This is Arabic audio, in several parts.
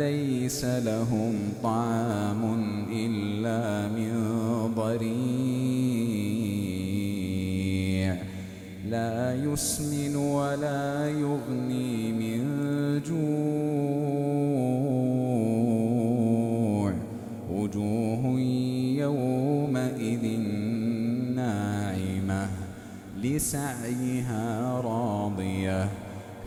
ليس لهم طعام إلا من ضريع. لا يسمن ولا يغني من جوع. وجوه يومئذ ناعمة لسعيها راضية.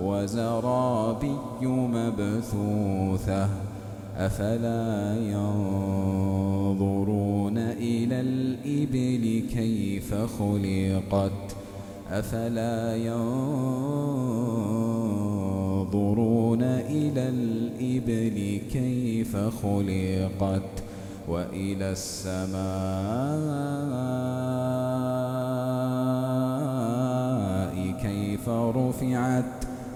وزرابي مبثوثة أفلا ينظرون إلى الإبل كيف خلقت؟ أفلا ينظرون إلى الإبل كيف خلقت؟ وإلى السماء كيف رفعت؟